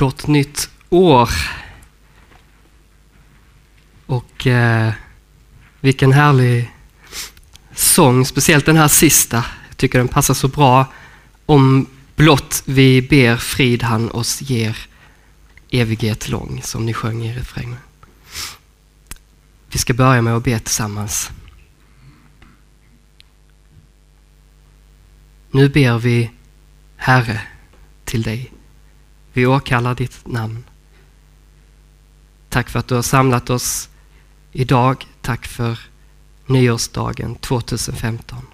Gott nytt år! Och eh, vilken härlig sång, speciellt den här sista. Jag tycker den passar så bra. Om blott vi ber frid han oss ger evighet lång, som ni sjöng i refrängen. Vi ska börja med att be tillsammans. Nu ber vi Herre till dig. Vi åkallar ditt namn. Tack för att du har samlat oss idag. Tack för nyårsdagen 2015.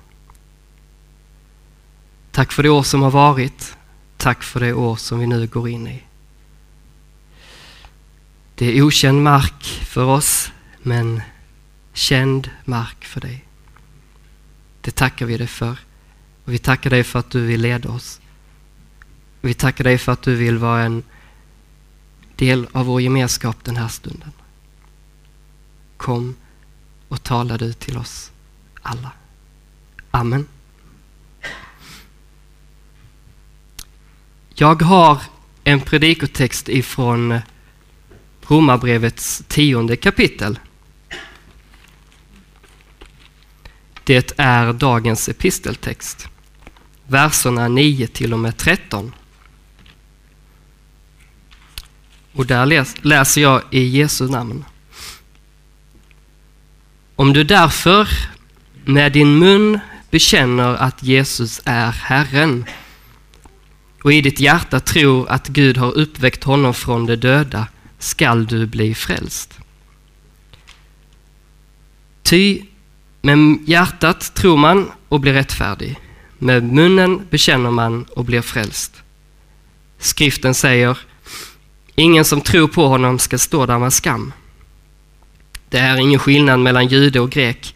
Tack för det år som har varit. Tack för det år som vi nu går in i. Det är okänd mark för oss, men känd mark för dig. Det tackar vi dig för. Och vi tackar dig för att du vill leda oss. Vi tackar dig för att du vill vara en del av vår gemenskap den här stunden. Kom och tala du till oss alla. Amen. Jag har en predikotext ifrån Romarbrevets tionde kapitel. Det är dagens episteltext, verserna 9 till och med 13. Och där läser jag i Jesu namn. Om du därför med din mun bekänner att Jesus är Herren och i ditt hjärta tror att Gud har uppväckt honom från de döda skall du bli frälst. Ty med hjärtat tror man och blir rättfärdig. Med munnen bekänner man och blir frälst. Skriften säger Ingen som tror på honom ska stå där med skam. Det är ingen skillnad mellan jude och grek.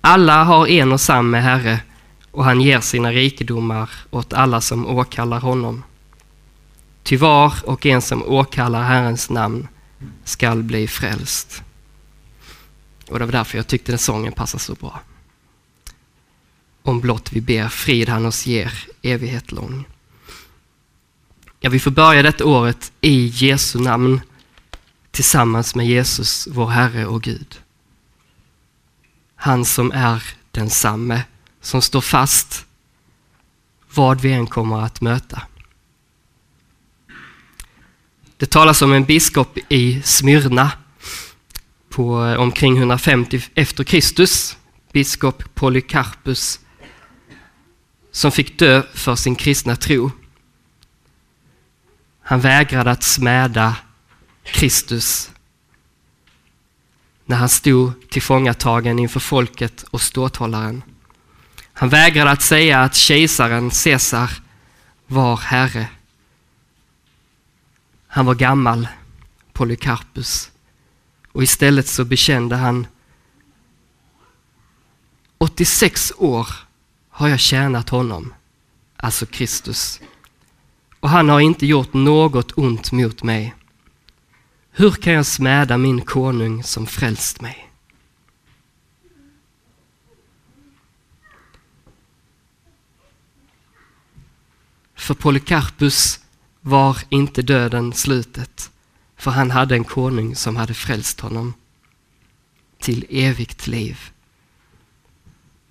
Alla har en och samma Herre och han ger sina rikedomar åt alla som åkallar honom. Ty var och en som åkallar Herrens namn skall bli frälst. Och det var därför jag tyckte den sången passade så bra. Om blott vi ber, frid han oss ger, evighet lång. Ja, vi får börja detta året i Jesu namn tillsammans med Jesus, vår Herre och Gud. Han som är densamme, som står fast vad vi än kommer att möta. Det talas om en biskop i Smyrna på omkring 150 efter Kristus, biskop Polycarpus, som fick dö för sin kristna tro. Han vägrade att smäda Kristus när han stod tillfångatagen inför folket och ståthållaren. Han vägrade att säga att kejsaren Caesar var herre. Han var gammal, Polycarpus, och istället så bekände han 86 år har jag tjänat honom, alltså Kristus och han har inte gjort något ont mot mig. Hur kan jag smäda min konung som frälst mig? För Polycarpus var inte döden slutet, för han hade en konung som hade frälst honom till evigt liv.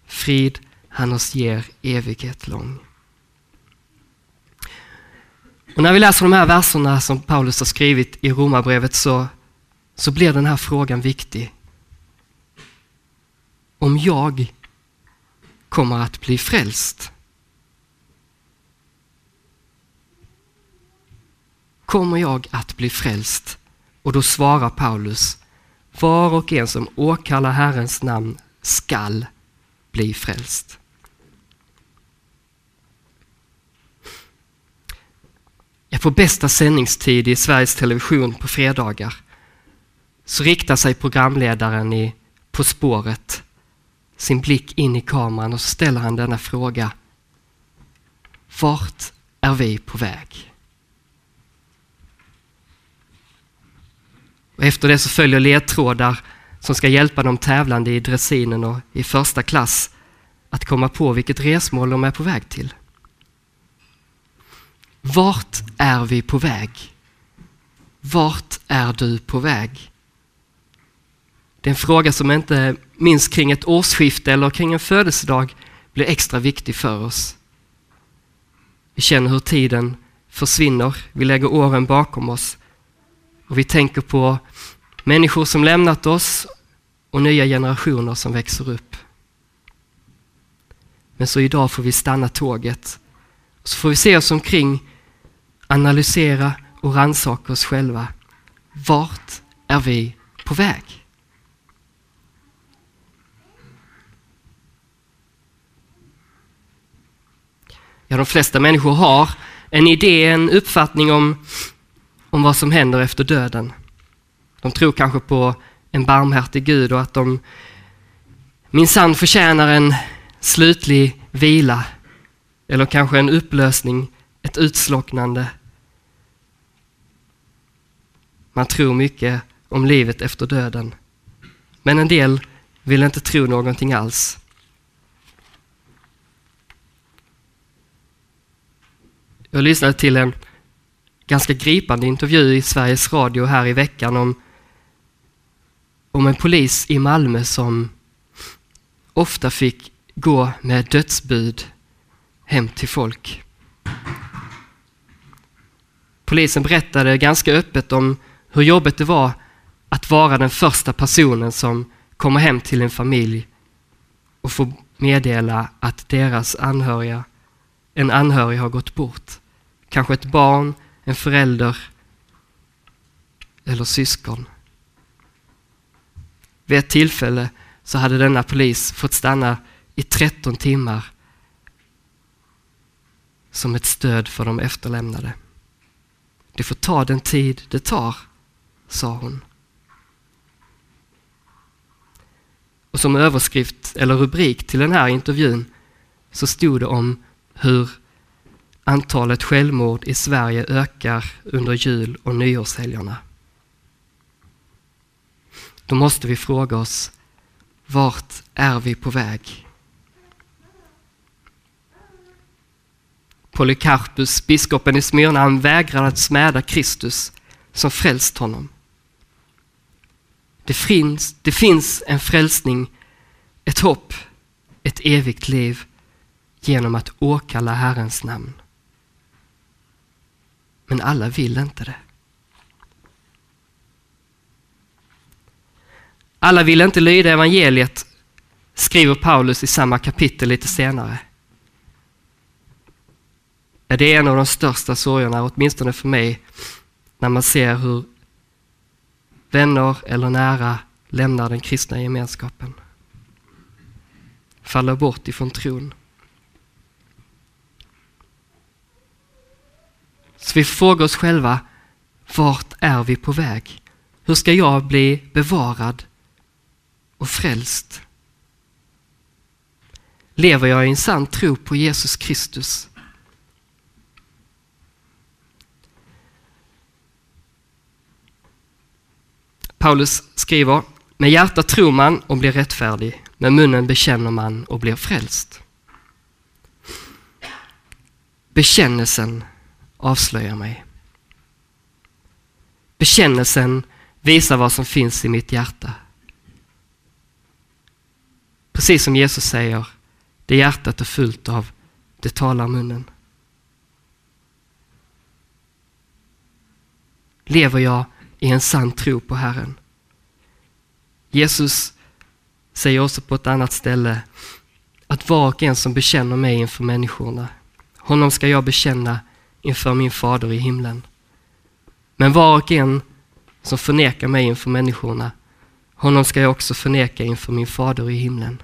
Frid han oss ger evighet lång. Och när vi läser de här verserna som Paulus har skrivit i Romarbrevet så, så blir den här frågan viktig. Om jag kommer att bli frälst? Kommer jag att bli frälst? Och då svarar Paulus, var och en som åkallar Herrens namn skall bli frälst. Ja, på bästa sändningstid i Sveriges Television på fredagar så riktar sig programledaren i På spåret sin blick in i kameran och så ställer han denna fråga. Vart är vi på väg? Och efter det så följer ledtrådar som ska hjälpa de tävlande i dressinen och i första klass att komma på vilket resmål de är på väg till. Vart är vi på väg? Vart är du på väg? Det är en fråga som inte minst kring ett årsskifte eller kring en födelsedag blir extra viktig för oss. Vi känner hur tiden försvinner, vi lägger åren bakom oss och vi tänker på människor som lämnat oss och nya generationer som växer upp. Men så idag får vi stanna tåget. Och så får vi se oss omkring, analysera och rannsaka oss själva. Vart är vi på väg? Ja, de flesta människor har en idé, en uppfattning om, om vad som händer efter döden. De tror kanske på en barmhärtig Gud och att de minsann förtjänar en slutlig vila eller kanske en upplösning, ett utslocknande. Man tror mycket om livet efter döden. Men en del vill inte tro någonting alls. Jag lyssnade till en ganska gripande intervju i Sveriges Radio här i veckan om, om en polis i Malmö som ofta fick gå med dödsbud hem till folk. Polisen berättade ganska öppet om hur jobbigt det var att vara den första personen som kommer hem till en familj och får meddela att deras anhöriga, en anhörig har gått bort. Kanske ett barn, en förälder eller syskon. Vid ett tillfälle så hade denna polis fått stanna i 13 timmar som ett stöd för de efterlämnade. Det får ta den tid det tar, sa hon. Och som överskrift eller rubrik till den här intervjun så stod det om hur antalet självmord i Sverige ökar under jul och nyårshelgerna. Då måste vi fråga oss, vart är vi på väg? Polycarpus, biskopen i Smyrna, han vägrade att smäda Kristus som frälst honom. Det finns, det finns en frälsning, ett hopp, ett evigt liv genom att åkalla Herrens namn. Men alla vill inte det. Alla vill inte lyda evangeliet, skriver Paulus i samma kapitel lite senare. Det är en av de största sorgerna, åtminstone för mig, när man ser hur vänner eller nära lämnar den kristna gemenskapen. Faller bort ifrån tron. Så vi frågar oss själva, vart är vi på väg? Hur ska jag bli bevarad och frälst? Lever jag i en sann tro på Jesus Kristus? Paulus skriver, med hjärtat tror man och blir rättfärdig, med munnen bekänner man och blir frälst. Bekännelsen avslöjar mig. Bekännelsen visar vad som finns i mitt hjärta. Precis som Jesus säger, det hjärtat är fullt av, det talar munnen. Lever jag i en sann tro på Herren? Jesus säger också på ett annat ställe att var och en som bekänner mig inför människorna, honom ska jag bekänna inför min fader i himlen. Men var och en som förnekar mig inför människorna, honom ska jag också förneka inför min fader i himlen.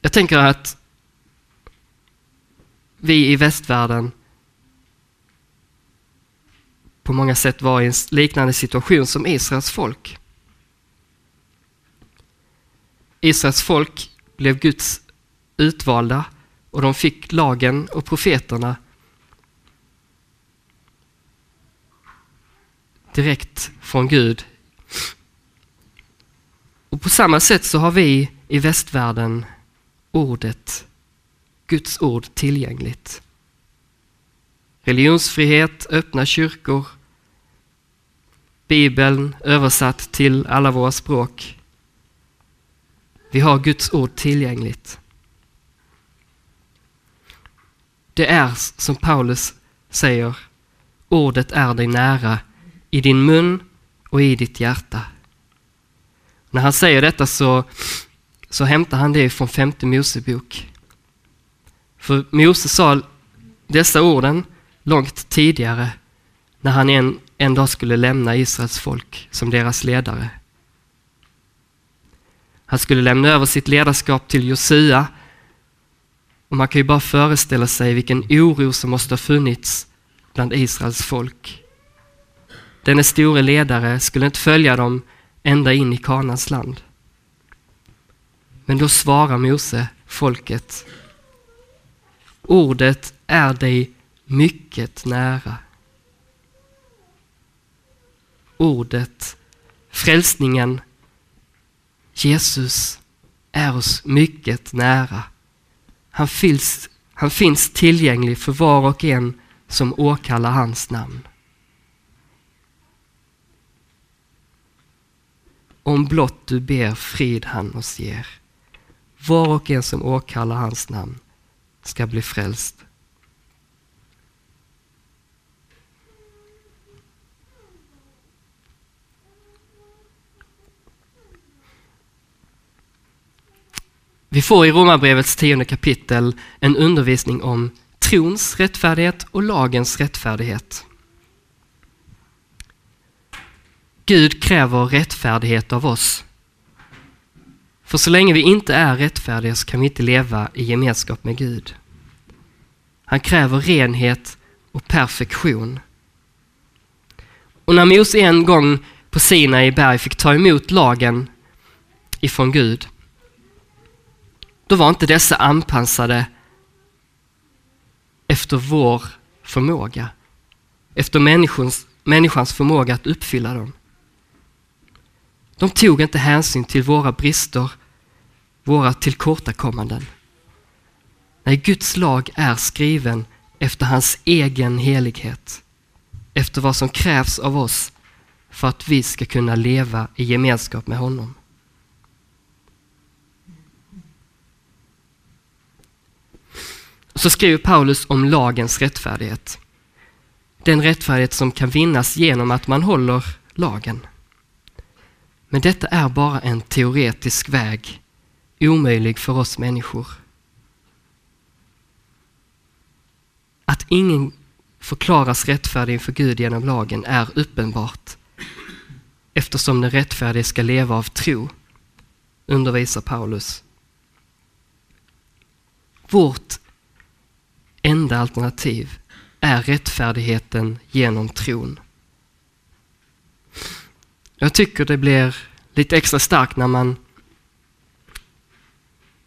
Jag tänker att vi i västvärlden på många sätt var i en liknande situation som Israels folk. Israels folk blev Guds utvalda och de fick lagen och profeterna direkt från Gud. Och på samma sätt så har vi i västvärlden ordet Guds ord tillgängligt. Religionsfrihet, öppna kyrkor, Bibeln översatt till alla våra språk. Vi har Guds ord tillgängligt. Det är som Paulus säger, ordet är dig nära i din mun och i ditt hjärta. När han säger detta så, så hämtar han det från femte Mosebok. För Mose sa dessa orden långt tidigare när han en, en dag skulle lämna Israels folk som deras ledare. Han skulle lämna över sitt ledarskap till Josua och man kan ju bara föreställa sig vilken oro som måste ha funnits bland Israels folk. Denne store ledare skulle inte följa dem ända in i Kanans land. Men då svarar Mose folket. Ordet är dig mycket nära. Ordet, frälsningen, Jesus är oss mycket nära. Han finns, han finns tillgänglig för var och en som åkallar hans namn. Om blott du ber frid han oss ger. Var och en som åkallar hans namn ska bli frälst. Vi får i Romarbrevets tionde kapitel en undervisning om trons rättfärdighet och lagens rättfärdighet. Gud kräver rättfärdighet av oss. För så länge vi inte är rättfärdiga så kan vi inte leva i gemenskap med Gud. Han kräver renhet och perfektion. Och när Mose en gång på Sinai berg fick ta emot lagen ifrån Gud, då var inte dessa anpassade efter vår förmåga, efter människans, människans förmåga att uppfylla dem. De tog inte hänsyn till våra brister, våra tillkortakommanden. Nej, Guds lag är skriven efter hans egen helighet, efter vad som krävs av oss för att vi ska kunna leva i gemenskap med honom. Så skriver Paulus om lagens rättfärdighet. Den rättfärdighet som kan vinnas genom att man håller lagen. Men detta är bara en teoretisk väg, omöjlig för oss människor. Att ingen förklaras rättfärdig inför Gud genom lagen är uppenbart eftersom den rättfärdige ska leva av tro, undervisar Paulus. Vårt enda alternativ är rättfärdigheten genom tron. Jag tycker det blir lite extra starkt när man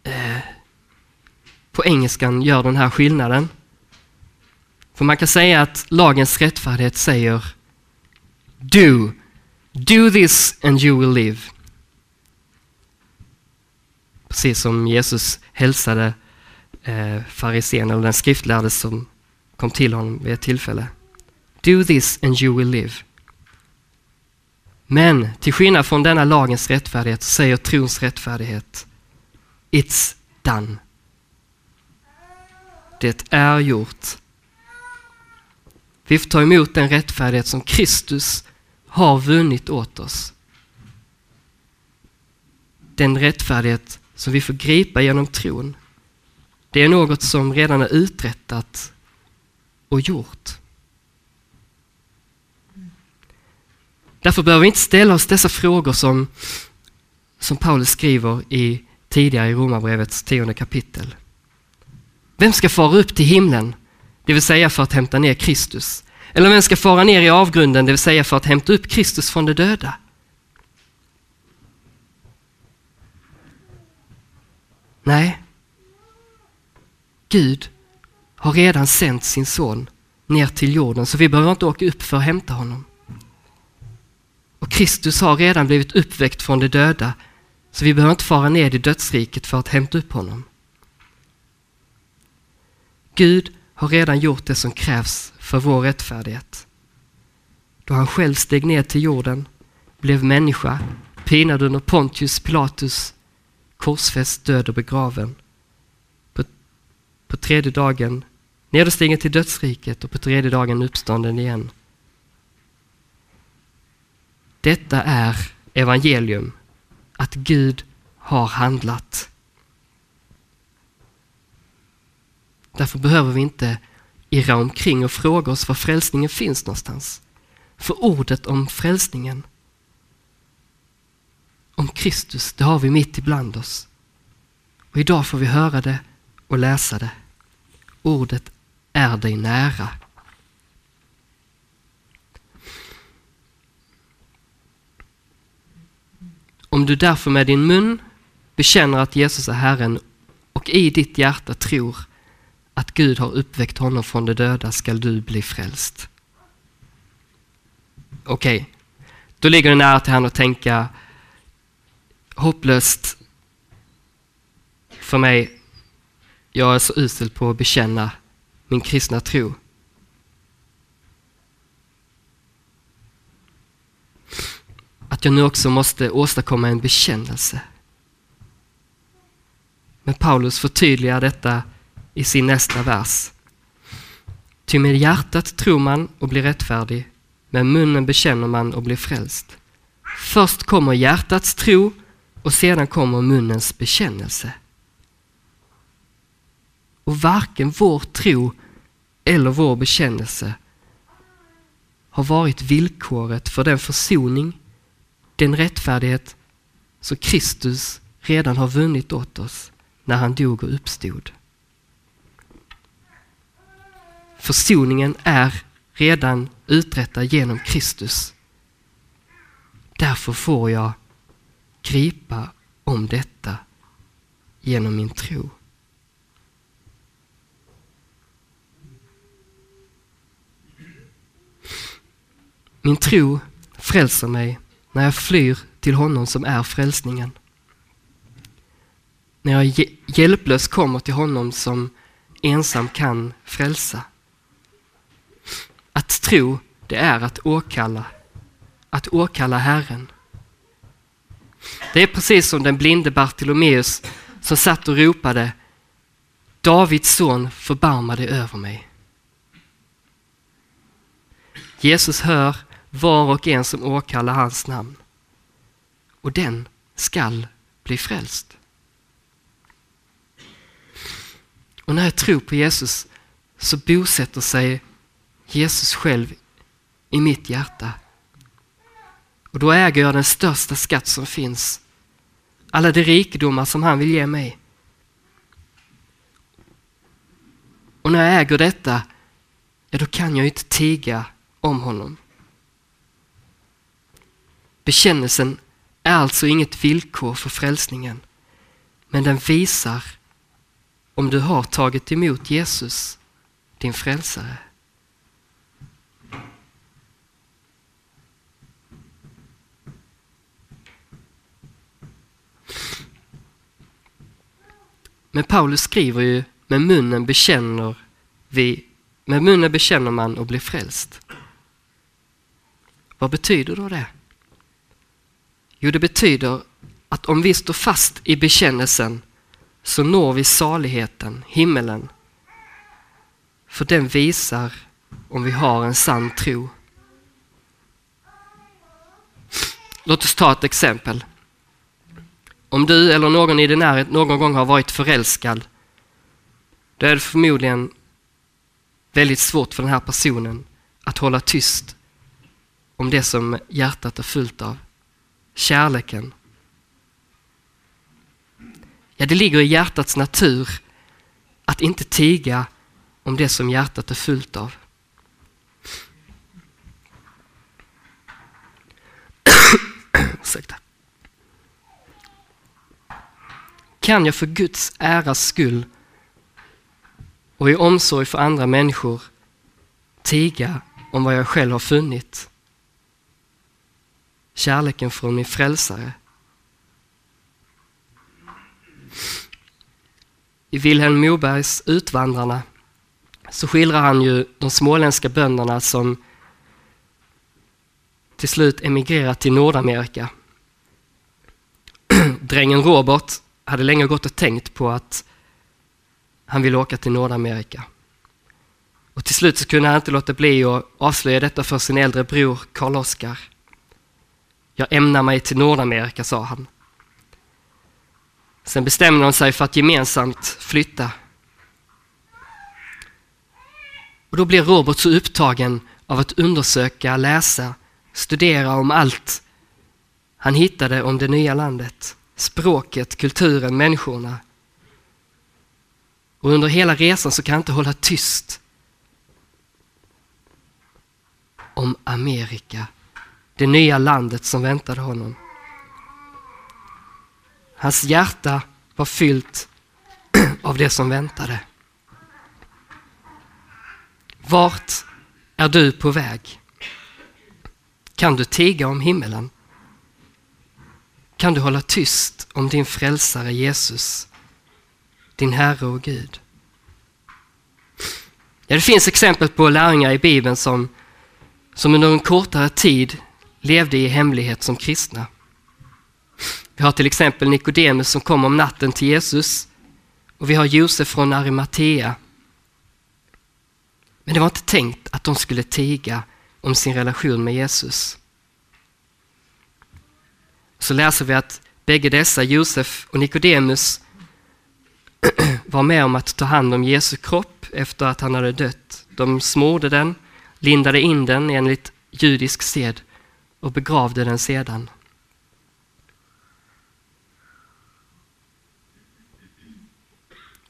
eh, på engelskan gör den här skillnaden. För man kan säga att lagens rättfärdighet säger Do, do this and you will live. Precis som Jesus hälsade eh, farisén eller den skriftlärde som kom till honom vid ett tillfälle. Do this and you will live. Men till skillnad från denna lagens rättfärdighet säger trons rättfärdighet It's done. Det är gjort. Vi får ta emot den rättfärdighet som Kristus har vunnit åt oss. Den rättfärdighet som vi får gripa genom tron. Det är något som redan är uträttat och gjort. Därför behöver vi inte ställa oss dessa frågor som, som Paulus skriver i, tidigare i Romarbrevets tionde kapitel. Vem ska fara upp till himlen, det vill säga för att hämta ner Kristus? Eller vem ska fara ner i avgrunden, det vill säga för att hämta upp Kristus från de döda? Nej, Gud har redan sänt sin son ner till jorden, så vi behöver inte åka upp för att hämta honom. Och Kristus har redan blivit uppväckt från de döda, så vi behöver inte fara ner i dödsriket för att hämta upp honom. Gud har redan gjort det som krävs för vår rättfärdighet. Då han själv steg ner till jorden, blev människa, pinad under Pontius Pilatus, korsfäst, död och begraven. På, på tredje dagen nedstigen till dödsriket och på tredje dagen uppstånden igen. Detta är evangelium, att Gud har handlat. Därför behöver vi inte irra omkring och fråga oss var frälsningen finns någonstans. För ordet om frälsningen, om Kristus, det har vi mitt ibland oss. Och idag får vi höra det och läsa det. Ordet är dig nära. Om du därför med din mun bekänner att Jesus är Herren och i ditt hjärta tror att Gud har uppväckt honom från de döda skall du bli frälst. Okej, okay. då ligger det nära till han att tänka hopplöst för mig. Jag är så usel på att bekänna min kristna tro. Att jag nu också måste åstadkomma en bekännelse. Men Paulus förtydligar detta i sin nästa vers. Ty med hjärtat tror man och blir rättfärdig, med munnen bekänner man och blir frälst. Först kommer hjärtats tro och sedan kommer munnens bekännelse. Och varken vår tro eller vår bekännelse har varit villkoret för den försoning, den rättfärdighet som Kristus redan har vunnit åt oss när han dog och uppstod. Försoningen är redan uträttad genom Kristus. Därför får jag gripa om detta genom min tro. Min tro frälser mig när jag flyr till honom som är frälsningen. När jag hjälplös kommer till honom som ensam kan frälsa. Att tro, det är att åkalla, att åkalla Herren. Det är precis som den blinde Bartolomeus som satt och ropade Davids son, förbarma dig över mig. Jesus hör var och en som åkallar hans namn. Och den skall bli frälst. Och när jag tror på Jesus så bosätter sig Jesus själv i mitt hjärta. Och då äger jag den största skatt som finns. Alla de rikedomar som han vill ge mig. Och när jag äger detta, ja då kan jag inte tiga om honom. Bekännelsen är alltså inget villkor för frälsningen, men den visar om du har tagit emot Jesus, din frälsare. Men Paulus skriver ju med munnen bekänner vi, med munnen bekänner man och blir frälst. Vad betyder då det? Jo, det betyder att om vi står fast i bekännelsen så når vi saligheten, himmelen. För den visar om vi har en sann tro. Låt oss ta ett exempel. Om du eller någon i din närhet någon gång har varit förälskad, då är det förmodligen väldigt svårt för den här personen att hålla tyst om det som hjärtat är fullt av kärleken. Ja, det ligger i hjärtats natur att inte tiga om det som hjärtat är fullt av. Kan jag för Guds äras skull och i omsorg för andra människor tiga om vad jag själv har funnit? Kärleken från min frälsare. I Vilhelm Mobergs Utvandrarna så skildrar han ju de småländska bönderna som till slut emigrerat till Nordamerika. Drängen Robert hade länge gått och tänkt på att han ville åka till Nordamerika. Och till slut så kunde han inte låta bli att avslöja detta för sin äldre bror Karl Oskar. Jag ämnar mig till Nordamerika, sa han. Sen bestämde de sig för att gemensamt flytta. Och då blir Robert så upptagen av att undersöka, läsa, studera om allt han hittade om det nya landet. Språket, kulturen, människorna. Och under hela resan så kan han inte hålla tyst om Amerika, det nya landet som väntade honom. Hans hjärta var fyllt av det som väntade. Vart är du på väg? Kan du tiga om himmelen? Kan du hålla tyst om din frälsare Jesus, din Herre och Gud? Ja, det finns exempel på lärjungar i Bibeln som, som under en kortare tid levde i hemlighet som kristna. Vi har till exempel Nikodemus som kom om natten till Jesus och vi har Josef från Arimatea. Men det var inte tänkt att de skulle tiga om sin relation med Jesus. Så läser vi att bägge dessa, Josef och Nikodemus, var med om att ta hand om Jesu kropp efter att han hade dött. De smorde den, lindade in den enligt judisk sed och begravde den sedan.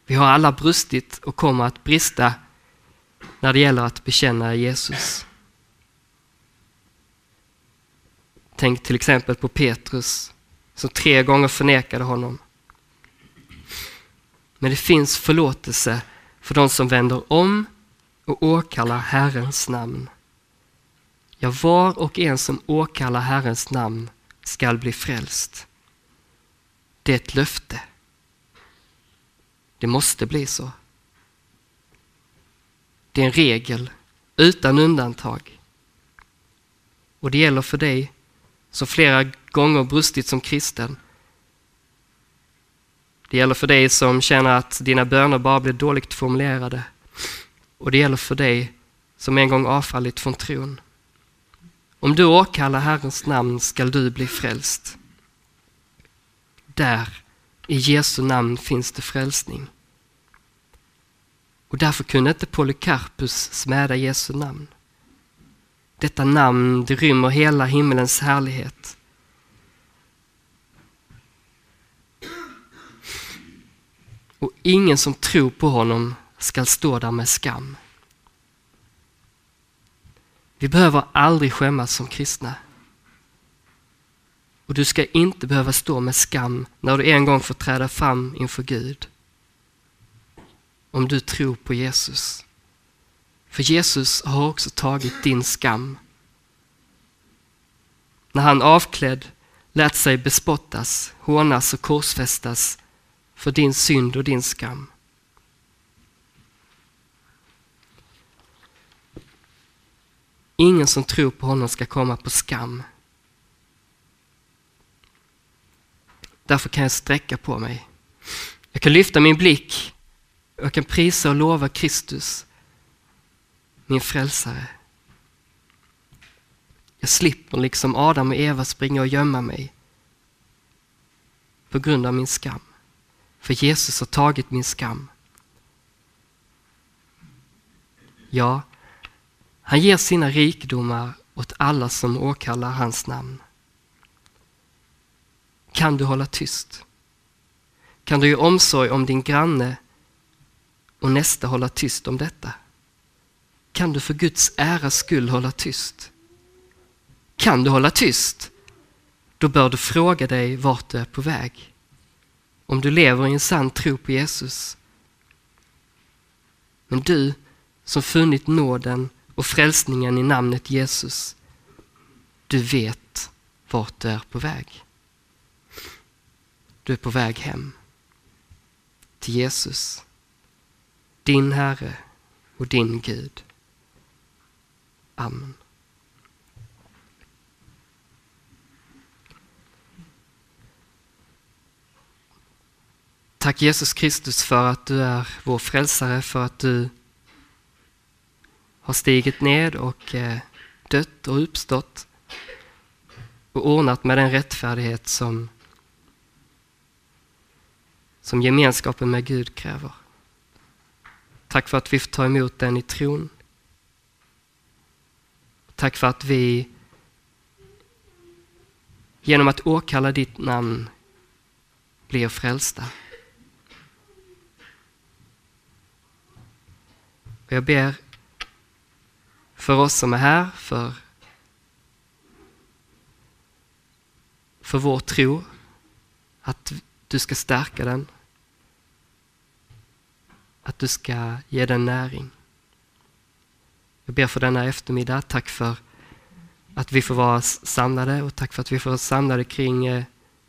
Vi har alla brustit och kommer att brista när det gäller att bekänna Jesus. Tänk till exempel på Petrus som tre gånger förnekade honom. Men det finns förlåtelse för de som vänder om och åkallar Herrens namn. Ja, var och en som åkallar Herrens namn skall bli frälst. Det är ett löfte. Det måste bli så. Det är en regel utan undantag. Och det gäller för dig som flera gånger brustit som kristen. Det gäller för dig som känner att dina böner bara blir dåligt formulerade. Och det gäller för dig som en gång avfallit från tron. Om du åkallar Herrens namn skall du bli frälst. Där, i Jesu namn, finns det frälsning. Och därför kunde inte Polycarpus smäda Jesu namn. Detta namn det rymmer hela himmelens härlighet. Och ingen som tror på honom skall stå där med skam. Vi behöver aldrig skämmas som kristna. Och du ska inte behöva stå med skam när du en gång får träda fram inför Gud. Om du tror på Jesus. För Jesus har också tagit din skam. När han avklädd lät sig bespottas, hånas och korsfästas för din synd och din skam. Ingen som tror på honom ska komma på skam. Därför kan jag sträcka på mig. Jag kan lyfta min blick och jag kan prisa och lova Kristus min frälsare. Jag slipper liksom Adam och Eva springa och gömma mig på grund av min skam. För Jesus har tagit min skam. Ja, han ger sina rikedomar åt alla som åkallar hans namn. Kan du hålla tyst? Kan du ge omsorg om din granne och nästa hålla tyst om detta? Kan du för Guds äras skull hålla tyst? Kan du hålla tyst? Då bör du fråga dig vart du är på väg. Om du lever i en sann tro på Jesus. Men du som funnit nåden och frälsningen i namnet Jesus, du vet vart du är på väg. Du är på väg hem till Jesus, din Herre, och din Gud. Amen. Tack Jesus Kristus för att du är vår frälsare, för att du har stigit ned och eh, dött och uppstått och ordnat med den rättfärdighet som, som gemenskapen med Gud kräver. Tack för att vi får ta emot den i tron. Tack för att vi genom att åkalla ditt namn blir frälsta. Och jag ber för oss som är här, för, för vår tro, att du ska stärka den. Att du ska ge den näring. Jag ber för denna eftermiddag. Tack för att vi får vara samlade och tack för att vi får vara samlade kring eh,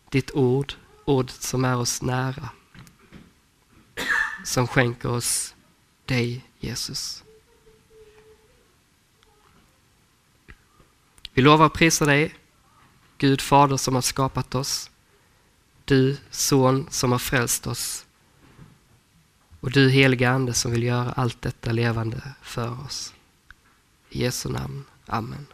ditt ord, ordet som är oss nära. Som skänker oss dig, Jesus. Vi lovar och prisar dig, Gud Fader som har skapat oss, du Son som har frälst oss och du heliga Ande som vill göra allt detta levande för oss. I Jesu namn. Amen.